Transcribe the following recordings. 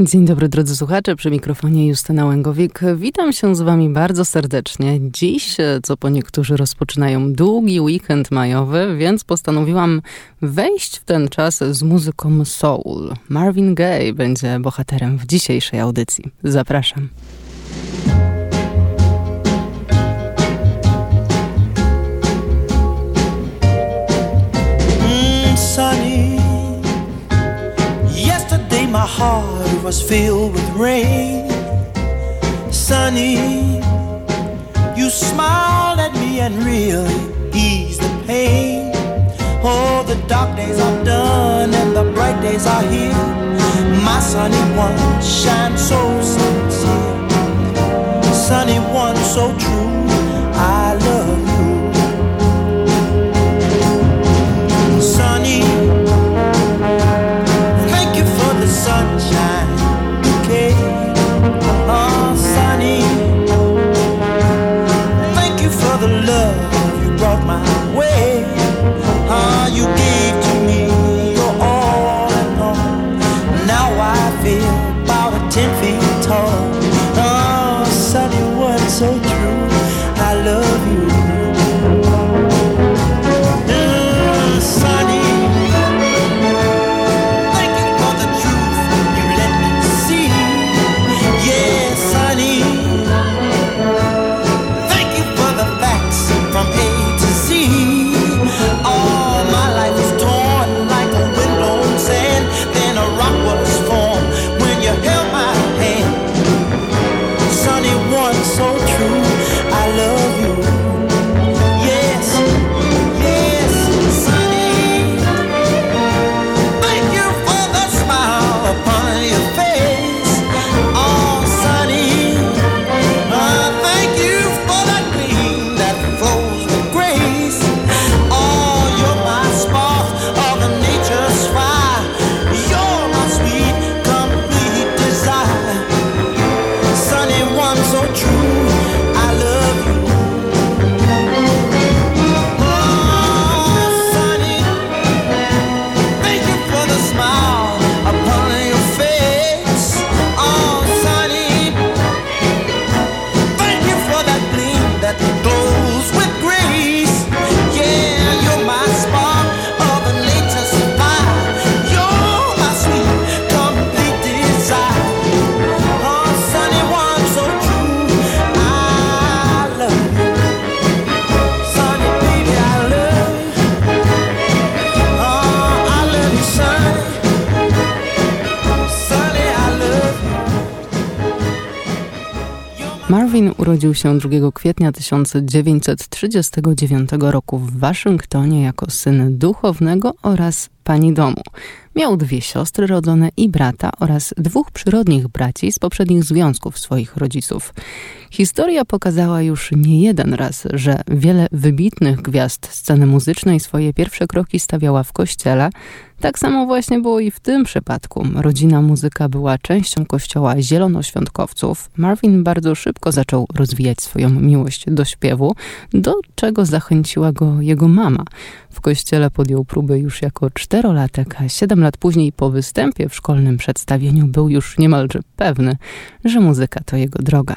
Dzień dobry drodzy słuchacze, przy mikrofonie Justyna Łęgowik. Witam się z wami bardzo serdecznie. Dziś, co po niektórzy rozpoczynają długi weekend majowy, więc postanowiłam wejść w ten czas z muzyką soul. Marvin Gaye będzie bohaterem w dzisiejszej audycji. Zapraszam. My heart was filled with rain. Sunny, you smiled at me and really eased the pain. Oh, the dark days are done and the bright days are here. My sunny one shines so sincere. Sunny one so true. I love you. Sunny. Urodził się 2 kwietnia 1939 roku w Waszyngtonie jako syn duchownego oraz pani domu. Miał dwie siostry rodzone i brata oraz dwóch przyrodnich braci z poprzednich związków swoich rodziców. Historia pokazała już nie jeden raz, że wiele wybitnych gwiazd sceny muzycznej swoje pierwsze kroki stawiała w kościele. Tak samo właśnie było i w tym przypadku. Rodzina muzyka była częścią kościoła zielonoświątkowców. Marvin bardzo szybko zaczął rozwijać swoją miłość do śpiewu, do czego zachęciła go jego mama. W kościele podjął próby już jako czterolatek, a siedem lat później po występie w szkolnym przedstawieniu był już niemalże pewny, że muzyka to jego droga.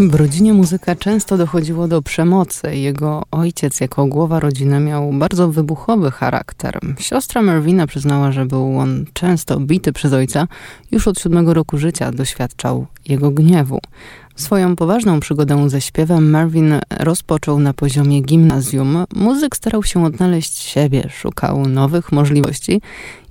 W rodzinie muzyka często dochodziło do przemocy. Jego ojciec jako głowa rodziny miał bardzo wybuchowy charakter. Siostra Mervina przyznała, że był on często bity przez ojca. Już od siódmego roku życia doświadczał jego gniewu. Swoją poważną przygodę ze śpiewem Marvin rozpoczął na poziomie gimnazjum. Muzyk starał się odnaleźć siebie, szukał nowych możliwości,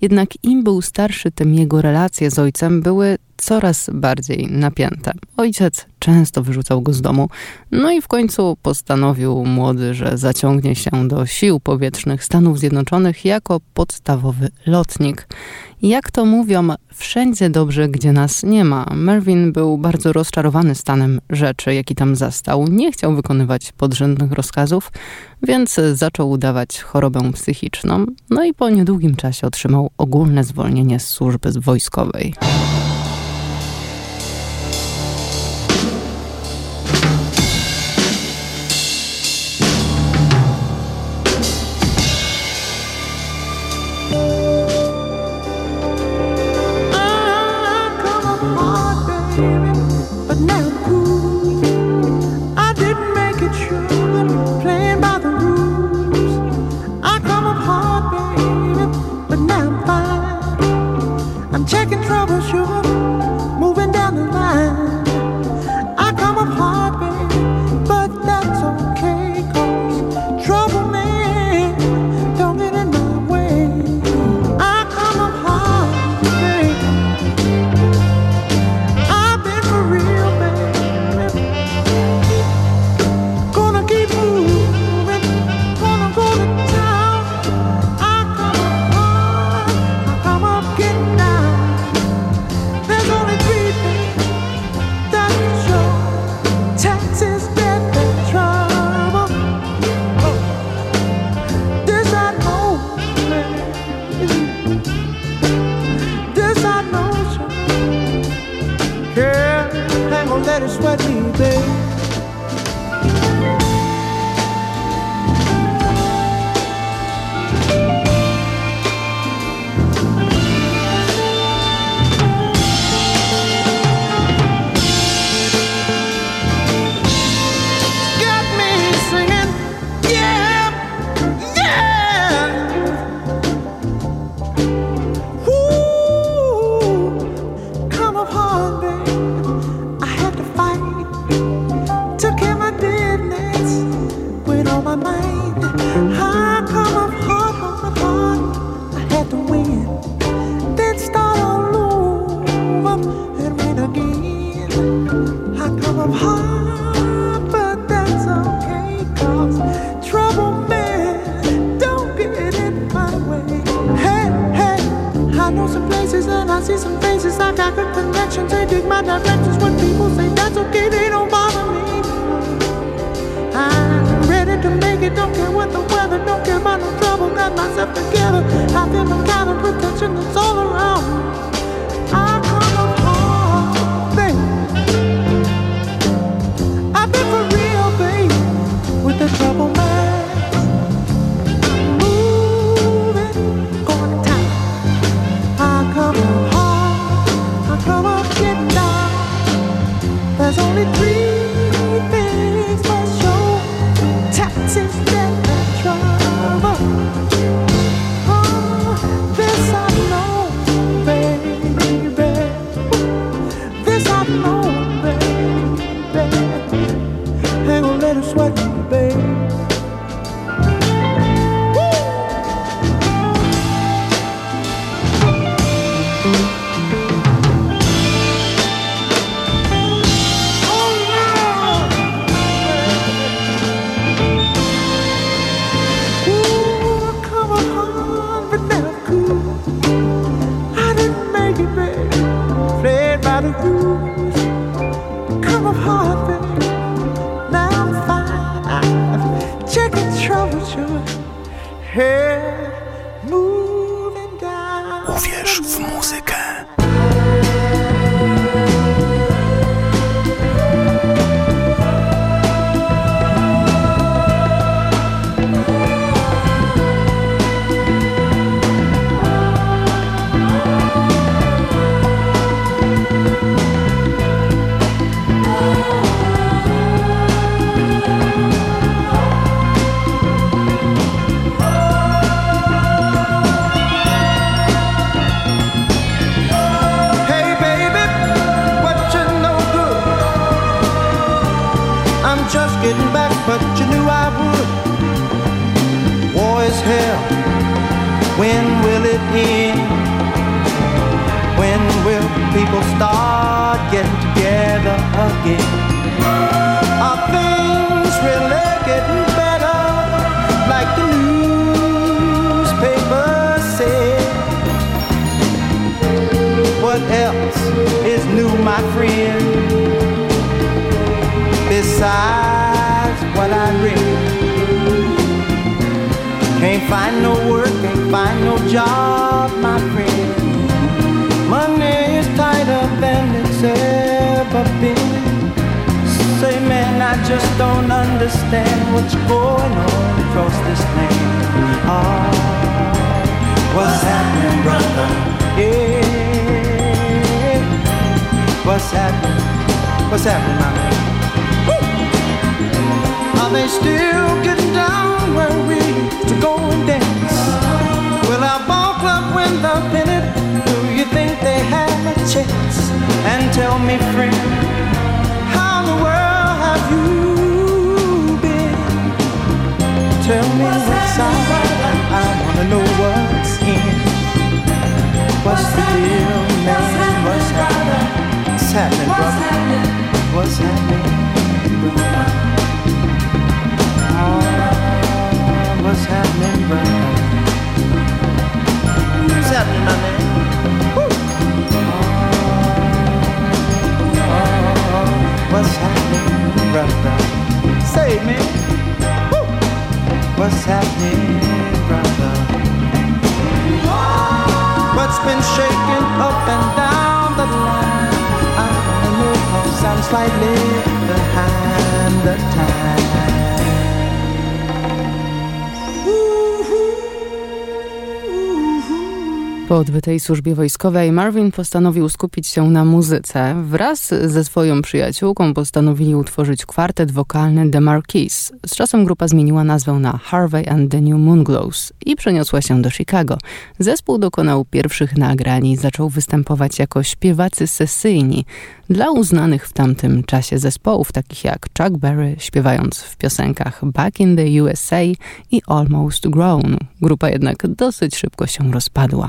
jednak im był starszy, tym jego relacje z ojcem były coraz bardziej napięte. Ojciec często wyrzucał go z domu, no i w końcu postanowił młody, że zaciągnie się do sił powietrznych Stanów Zjednoczonych jako podstawowy lotnik. Jak to mówią, wszędzie dobrze, gdzie nas nie ma. Mervyn był bardzo rozczarowany stanem rzeczy, jaki tam zastał. Nie chciał wykonywać podrzędnych rozkazów, więc zaczął udawać chorobę psychiczną. No i po niedługim czasie otrzymał ogólne zwolnienie z służby wojskowej. Job, my friend. Money is tighter than it's ever been. Say, man, I just don't understand what's going on across this land. Oh, what's happening, brother? Yeah, what's happening? What's happening, my man? Are they still getting down where we used to go and dance? Will our ball club win the pennant? Do you think they have a chance? And tell me, friend, how in the world have you been? Tell me what's out. I wanna know what's in. What's the deal, man? What's happening? What's happening, brother? What's happening, brother? Ah, what's happening, brother? What's happening, my what's happening, brother? Say, man. Woo. What's happening, brother? What's been shaking up and down the line? I know, cause I'm slightly behind the time. Po odbytej służbie wojskowej Marvin postanowił skupić się na muzyce. Wraz ze swoją przyjaciółką postanowili utworzyć kwartet wokalny The Marquis. Z czasem grupa zmieniła nazwę na Harvey and the New Moonglows i przeniosła się do Chicago. Zespół dokonał pierwszych nagrań i zaczął występować jako śpiewacy sesyjni dla uznanych w tamtym czasie zespołów takich jak Chuck Berry śpiewając w piosenkach Back in the USA i Almost Grown. Grupa jednak dosyć szybko się rozpadła.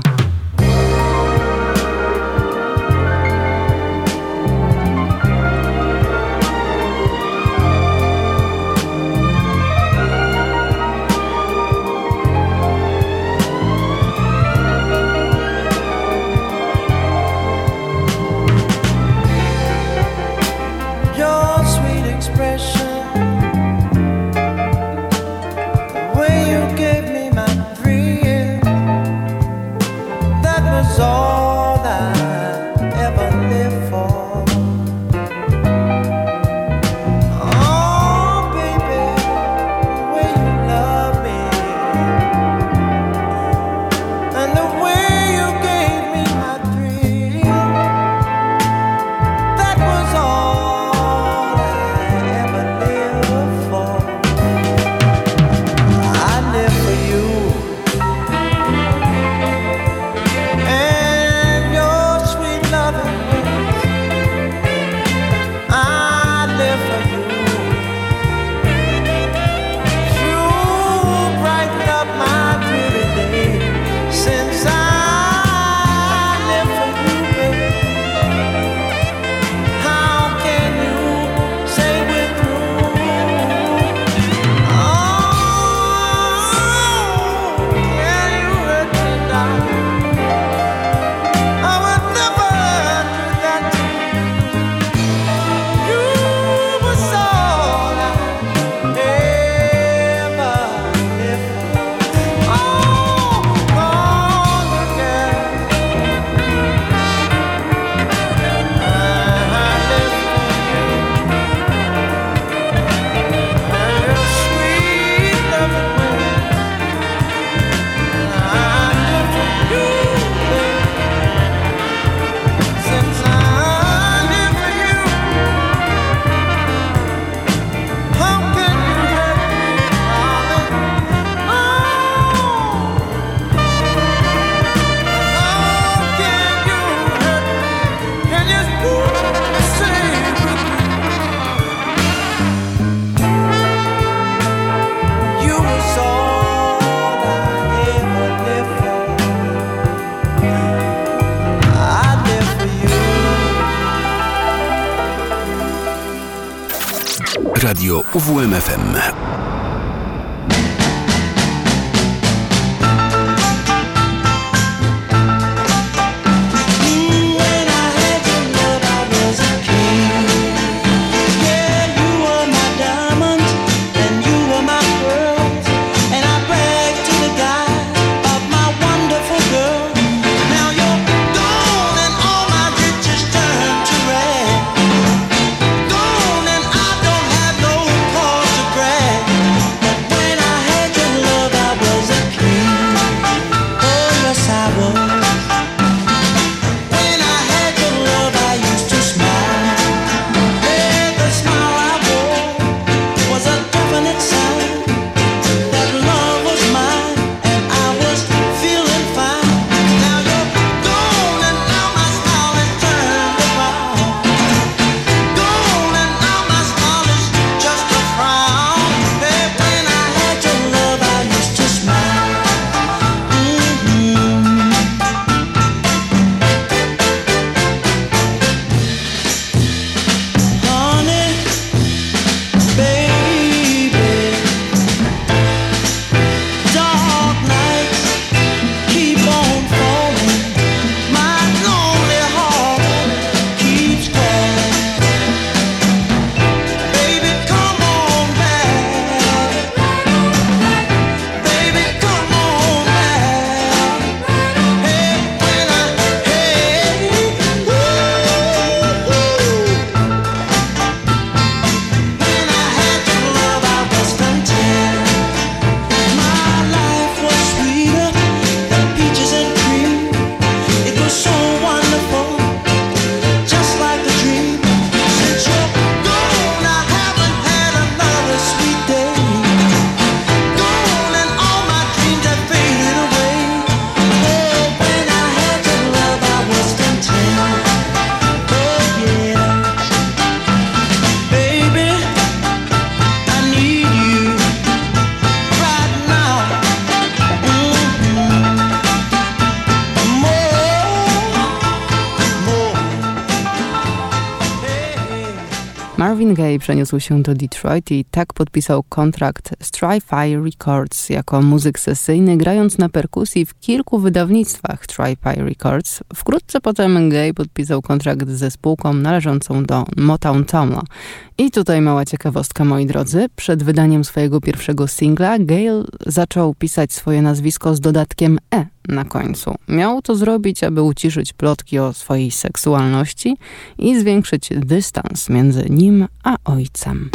Radio UWMFM. Gaye przeniósł się do Detroit i tak podpisał kontrakt z Tri-Fi Records jako muzyk sesyjny, grając na perkusji w kilku wydawnictwach Tri-Fi Records. Wkrótce potem Gay podpisał kontrakt ze spółką należącą do Motown Tomla. I tutaj mała ciekawostka, moi drodzy. Przed wydaniem swojego pierwszego singla Gail zaczął pisać swoje nazwisko z dodatkiem E na końcu. Miał to zrobić, aby uciszyć plotki o swojej seksualności i zwiększyć dystans między nim a ojcem.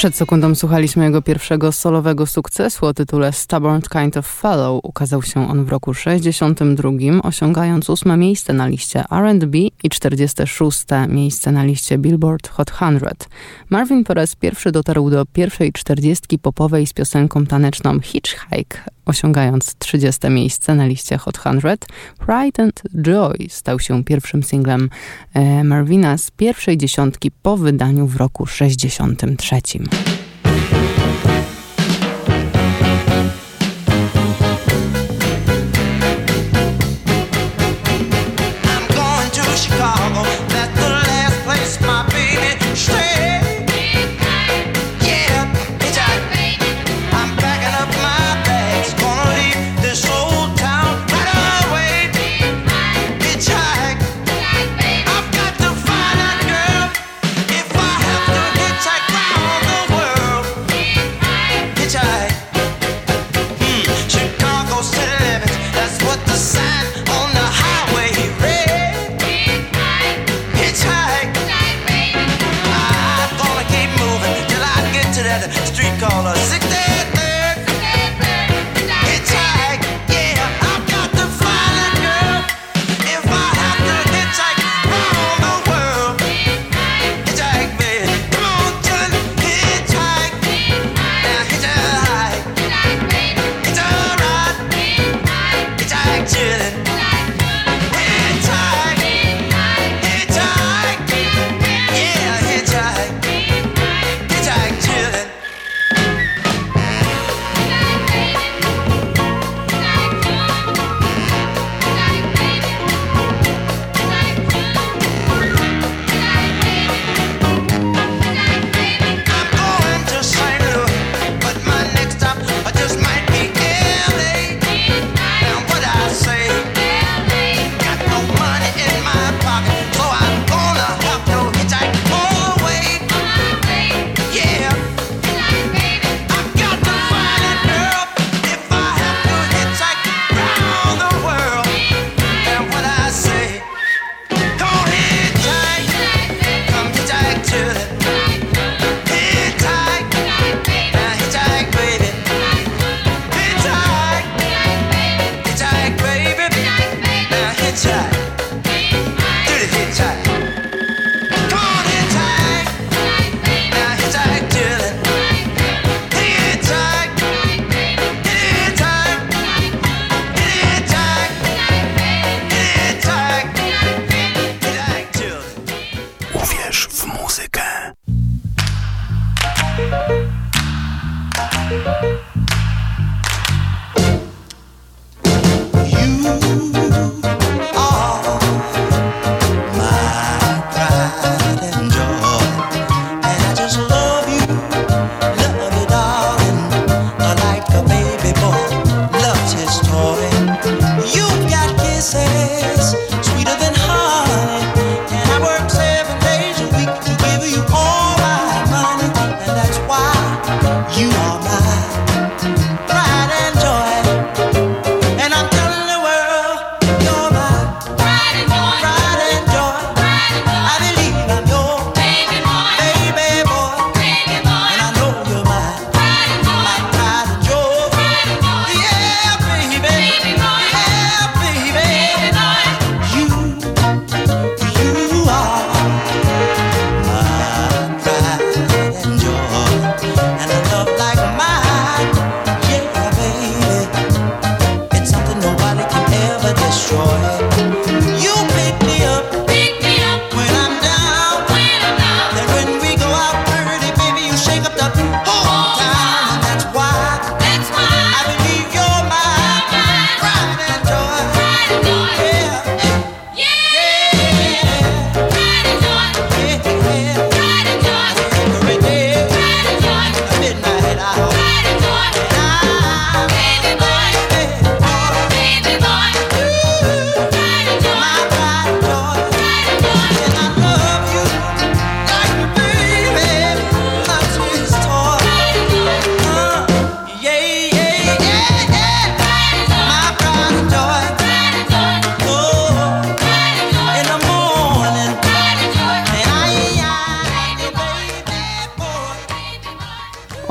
Przed sekundą słuchaliśmy jego pierwszego solowego sukcesu o tytule Stubborn Kind of Fellow. Ukazał się on w roku 62, osiągając ósme miejsce na liście R&B i 46 miejsce na liście Billboard Hot 100. Marvin po raz pierwszy dotarł do pierwszej czterdziestki popowej z piosenką taneczną Hitchhike, osiągając 30 miejsce na liście Hot 100. Pride and Joy stał się pierwszym singlem e, Marvina z pierwszej dziesiątki po wydaniu w roku 63.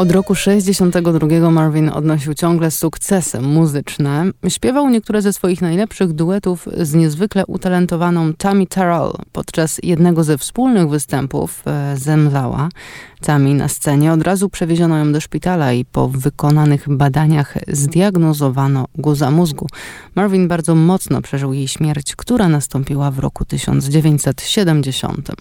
Od roku 62 Marvin odnosił ciągle sukcesy muzyczne. Śpiewał niektóre ze swoich najlepszych duetów z niezwykle utalentowaną Tammy Terrell podczas jednego ze wspólnych występów e, zemdlała. Tammy na scenie od razu przewieziono ją do szpitala i po wykonanych badaniach zdiagnozowano guza mózgu. Marvin bardzo mocno przeżył jej śmierć, która nastąpiła w roku 1970.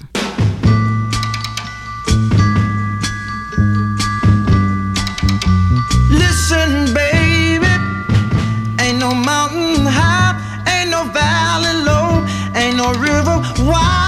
why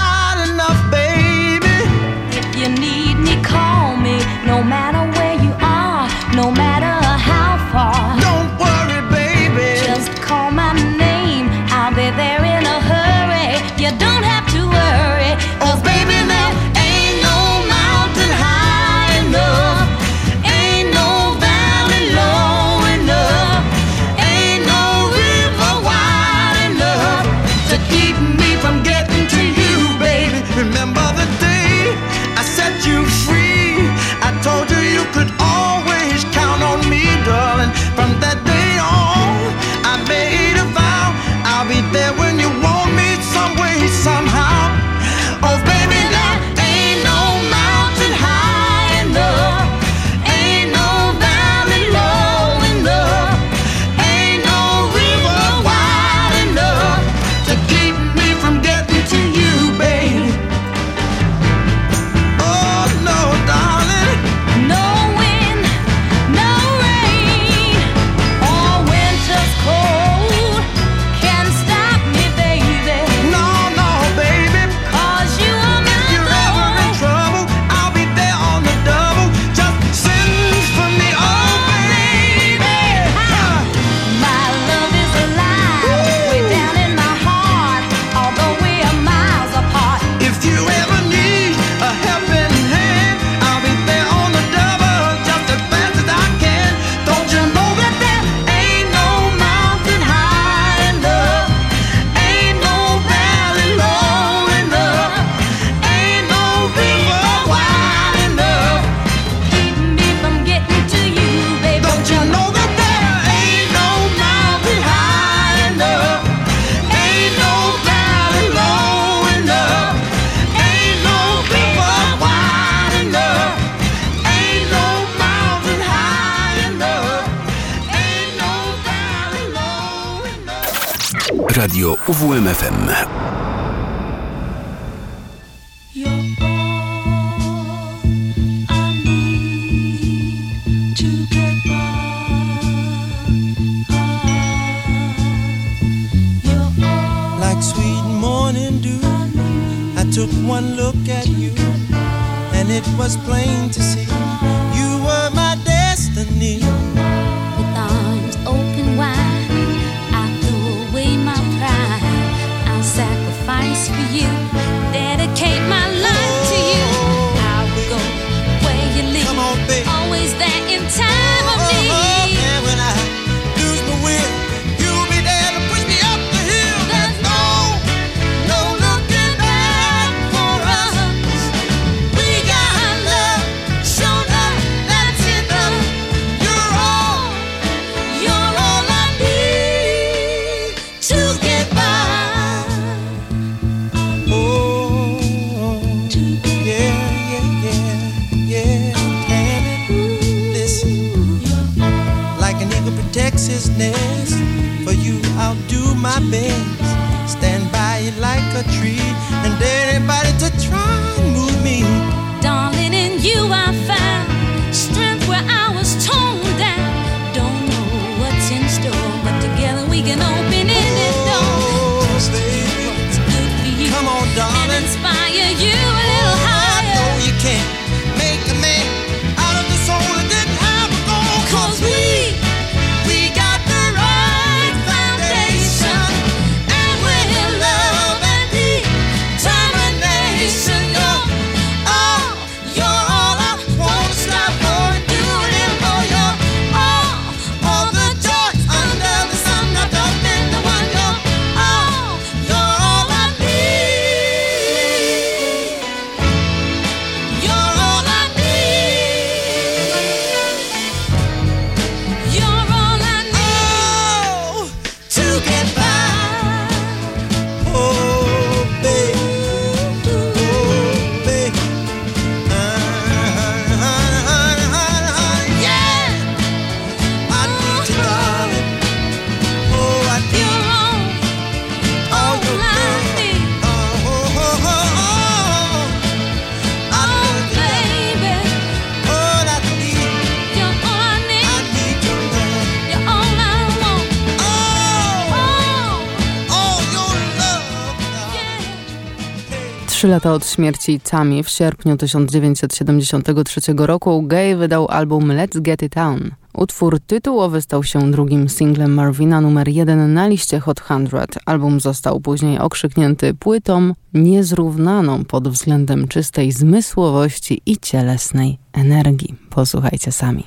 lata od śmierci Tammy w sierpniu 1973 roku Gay wydał album Let's Get It On. Utwór tytułowy stał się drugim singlem Marvina numer jeden na liście Hot 100. Album został później okrzyknięty płytą niezrównaną pod względem czystej zmysłowości i cielesnej energii. Posłuchajcie sami.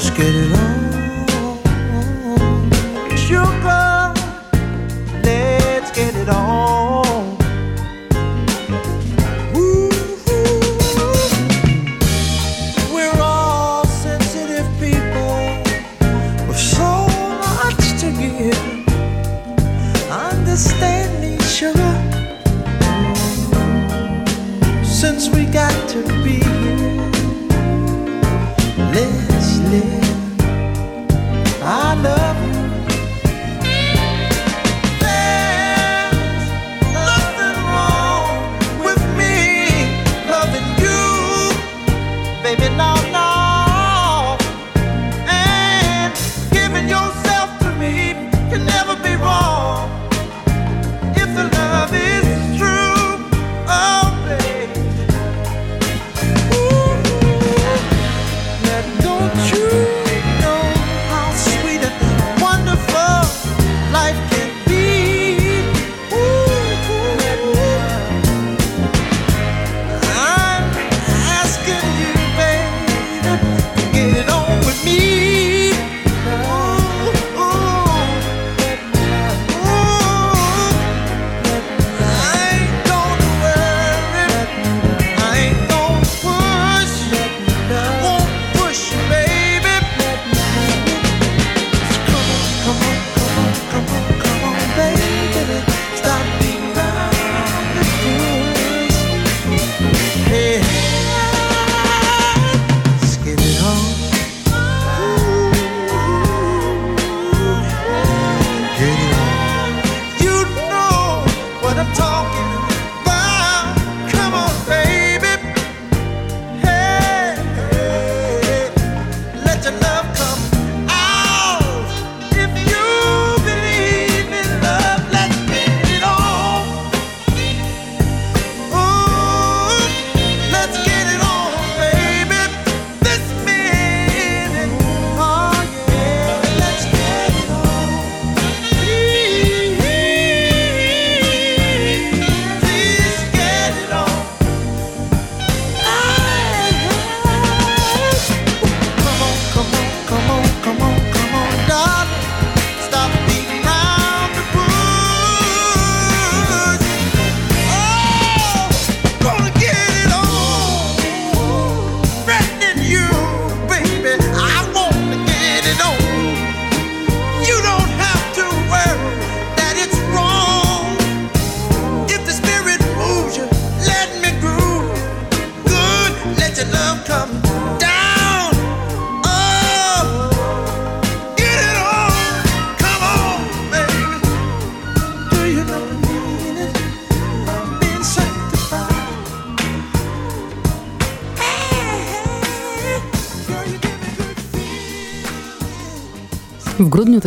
Let's get it on. Sugar, let's get it on.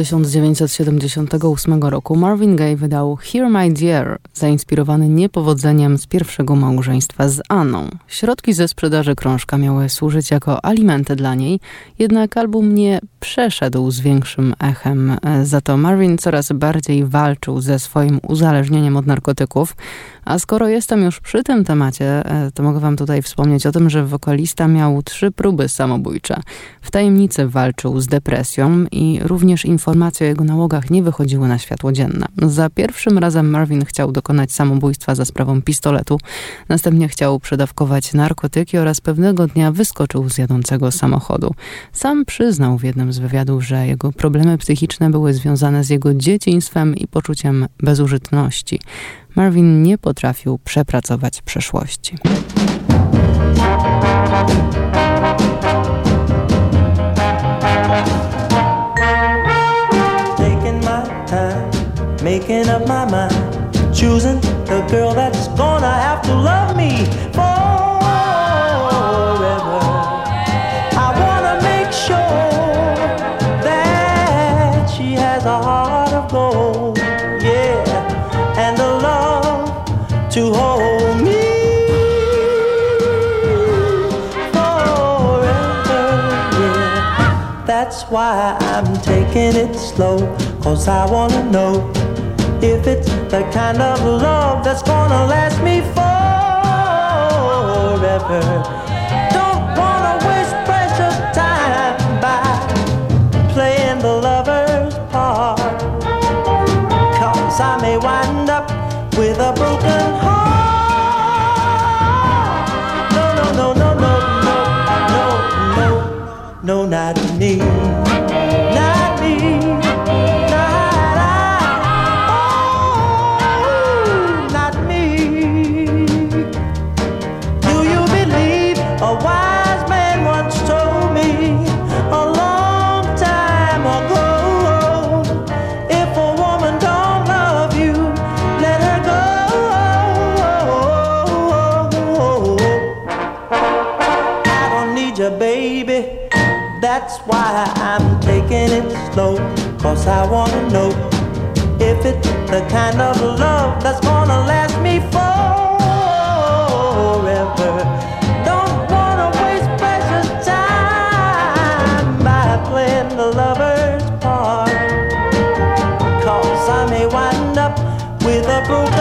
1978 roku Marvin Gaye wydał Hear My Dear, zainspirowany niepowodzeniem z pierwszego małżeństwa z Anną. Środki ze sprzedaży krążka miały służyć jako alimenty dla niej, jednak album nie przeszedł z większym echem. Za to Marvin coraz bardziej walczył ze swoim uzależnieniem od narkotyków, a skoro jestem już przy tym temacie, e, to mogę wam tutaj wspomnieć o tym, że wokalista miał trzy próby samobójcze. W tajemnicy walczył z depresją i również również informacje o jego nałogach nie wychodziły na światło dzienne. Za pierwszym razem Marvin chciał dokonać samobójstwa za sprawą pistoletu, następnie chciał przedawkować narkotyki oraz pewnego dnia wyskoczył z jadącego samochodu. Sam przyznał w jednym z wywiadów, że jego problemy psychiczne były związane z jego dzieciństwem i poczuciem bezużytności. Marvin nie potrafił przepracować przeszłości. Up my mind, choosing the girl that's gonna have to love me forever. I wanna make sure that she has a heart of gold, yeah, and a love to hold me. Forever. That's why I'm taking it slow, cause I wanna know if it's the kind of love that's gonna last me forever. Don't wanna waste precious time by playing the lover's part. Cause I may why I'm taking it slow. Cause I wanna know if it's the kind of love that's gonna last me forever. Don't wanna waste precious time by playing the lover's part. Cause I may wind up with a broken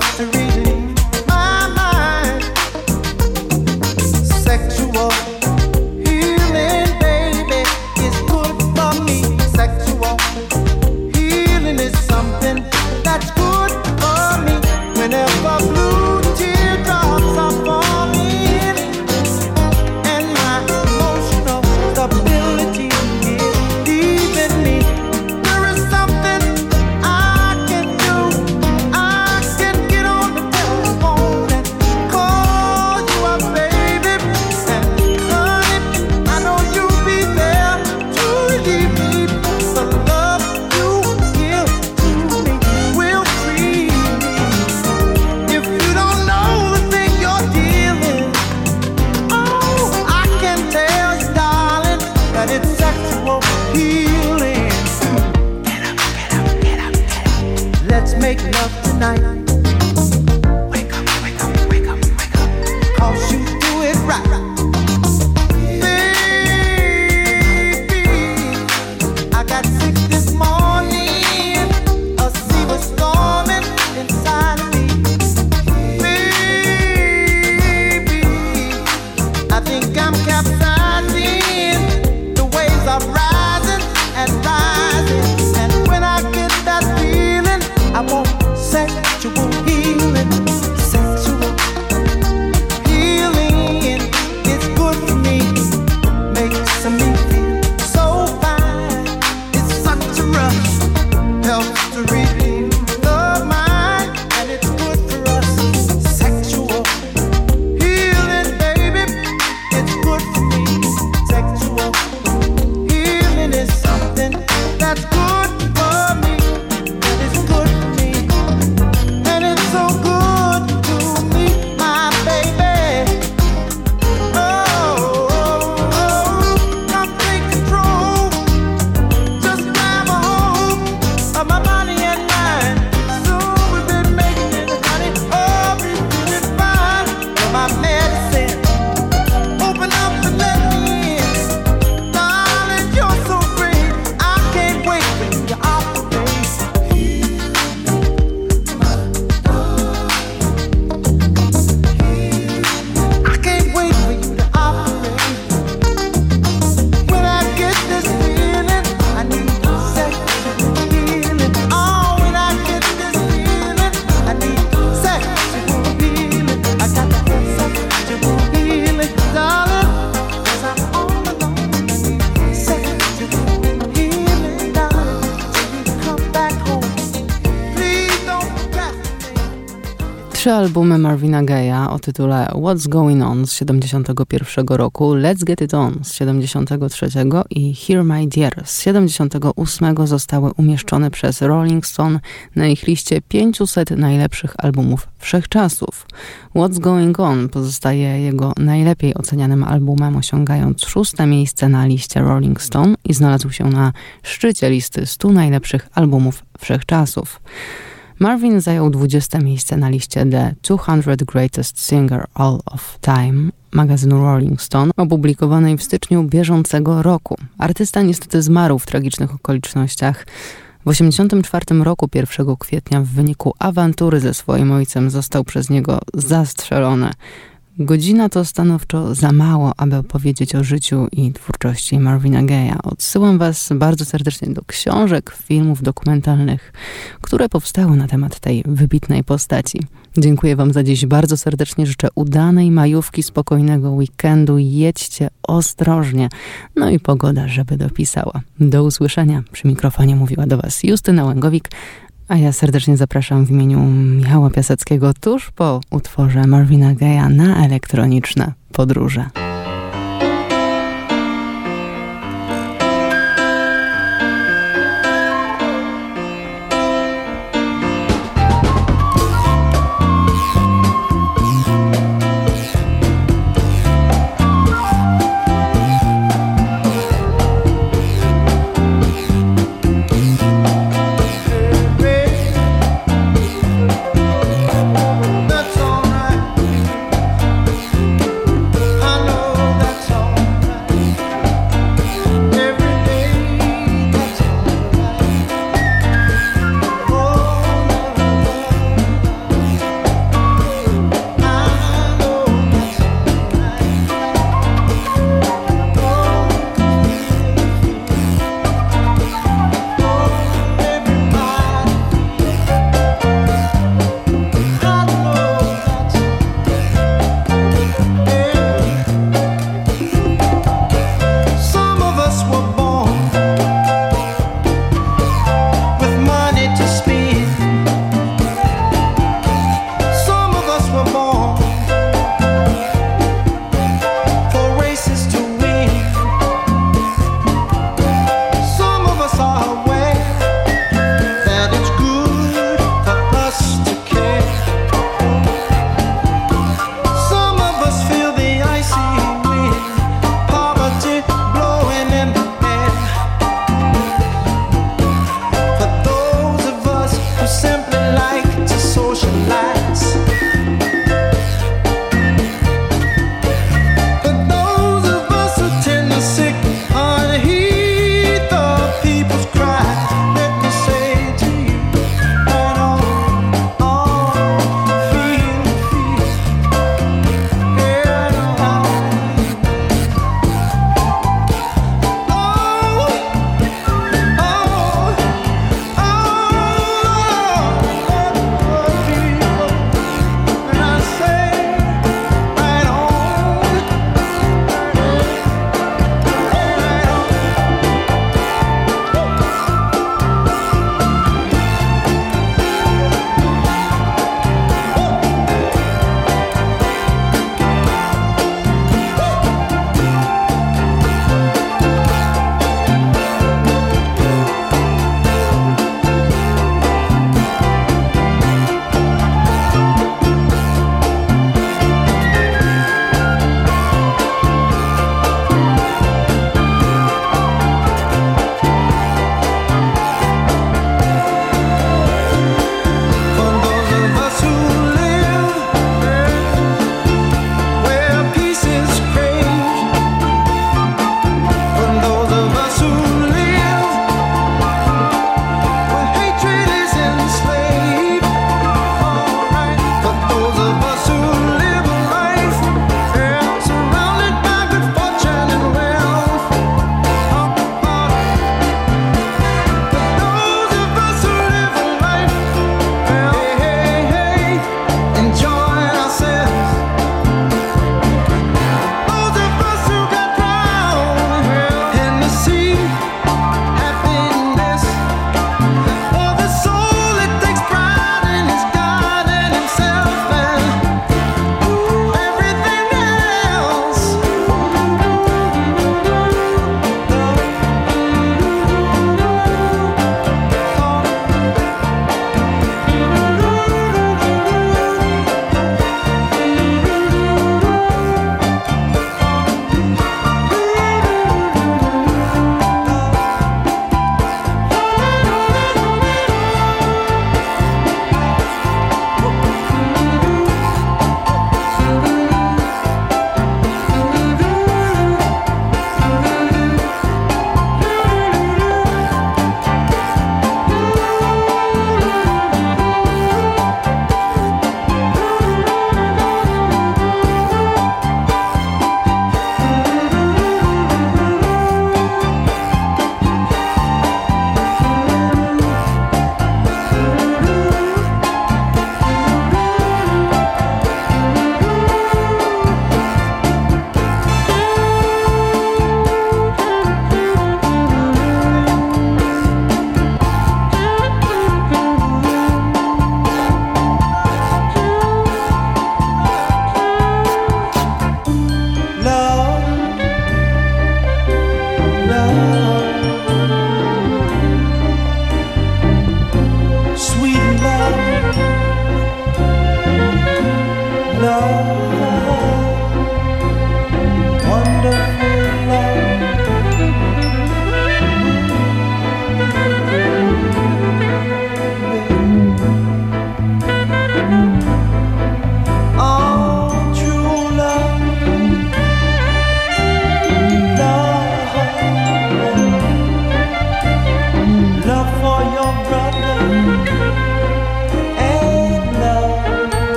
to albumy Marvina Gaye'a o tytule What's Going On z 71 roku, Let's Get It On z 73 i Hear My Dear z 78 zostały umieszczone przez Rolling Stone na ich liście 500 najlepszych albumów wszechczasów. What's Going On pozostaje jego najlepiej ocenianym albumem, osiągając szóste miejsce na liście Rolling Stone i znalazł się na szczycie listy 100 najlepszych albumów wszechczasów. Marvin zajął 20 miejsce na liście The 200 Greatest Singer All of Time magazynu Rolling Stone, opublikowanej w styczniu bieżącego roku. Artysta niestety zmarł w tragicznych okolicznościach. W 1984 roku 1 kwietnia w wyniku awantury ze swoim ojcem został przez niego zastrzelony. Godzina to stanowczo za mało, aby opowiedzieć o życiu i twórczości Marvina Gaye'a. Odsyłam Was bardzo serdecznie do książek, filmów dokumentalnych, które powstały na temat tej wybitnej postaci. Dziękuję Wam za dziś bardzo serdecznie. Życzę udanej majówki, spokojnego weekendu. Jedźcie ostrożnie. No i pogoda, żeby dopisała. Do usłyszenia. Przy mikrofonie mówiła do Was Justyna Łęgowik, a ja serdecznie zapraszam w imieniu Michała Piaseckiego tuż po utworze Marvina Gaya na elektroniczne podróże.